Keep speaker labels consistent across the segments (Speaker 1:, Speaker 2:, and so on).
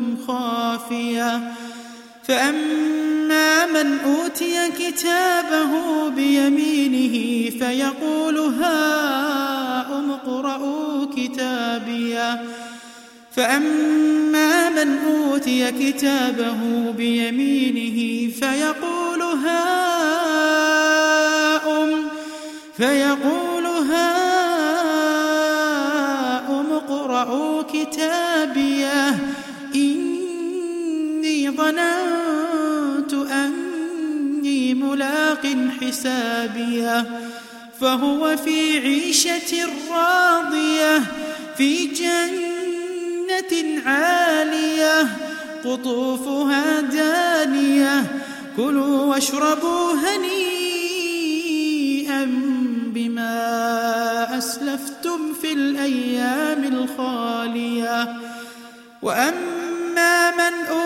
Speaker 1: منكم خافية. فأما من أوتي كتابه بيمينه فيقول هاؤم اقرءوا كتابية. فأما من أوتي كتابه بيمينه فيقول هاؤم فيقول هاؤم اقرءوا كتابية. ملاق حسابية فهو في عيشة راضية في جنة عالية قطوفها دانية كلوا واشربوا هنيئا بما أسلفتم في الأيام الخالية. وأما من أوتي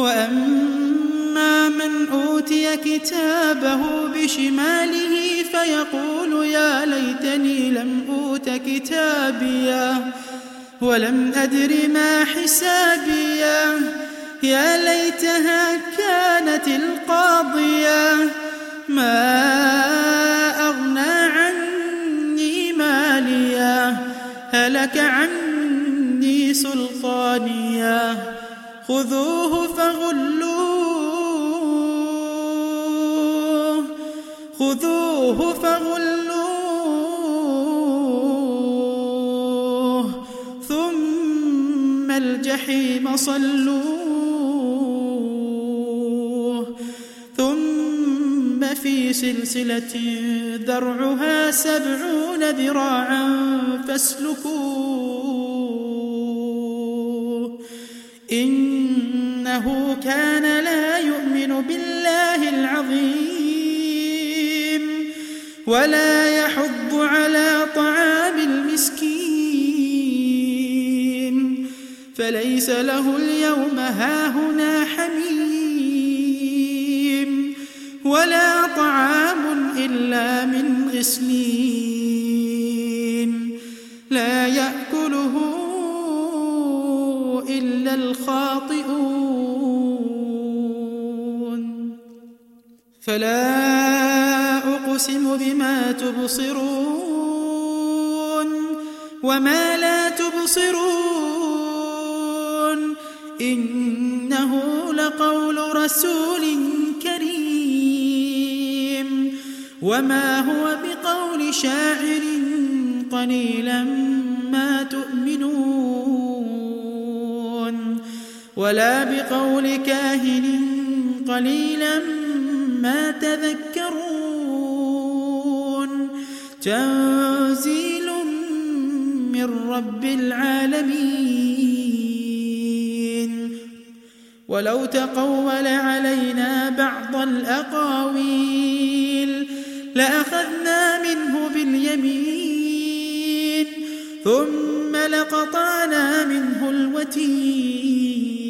Speaker 1: وأما من أوتي كتابه بشماله فيقول يا ليتني لم أوت كتابيه ولم أدر ما حسابيه يا ليتها كانت القاضية ما أغنى عني ماليه هلك عني سلطانيه خذوه فغلوه. خذوه فغلوه. ثم الجحيم صلوه. ثم في سلسلة ذرعها سبعون ذراعا فاسلكوه. إنه كان لا يؤمن بالله العظيم ولا يحض على طعام المسكين فليس له اليوم هاهنا حميم ولا طعام إلا من الخاطئون فلا أقسم بما تبصرون وما لا تبصرون. إنه لقول رسول كريم. وما هو بقول شاعر قليلا ما تؤمنون. ولا بقول كاهن قليلا ما تذكرون. تنزيل من رب العالمين. ولو تقول علينا بعض الأقاويل لأخذنا منه باليمين ثم لقطعنا منه الوتين.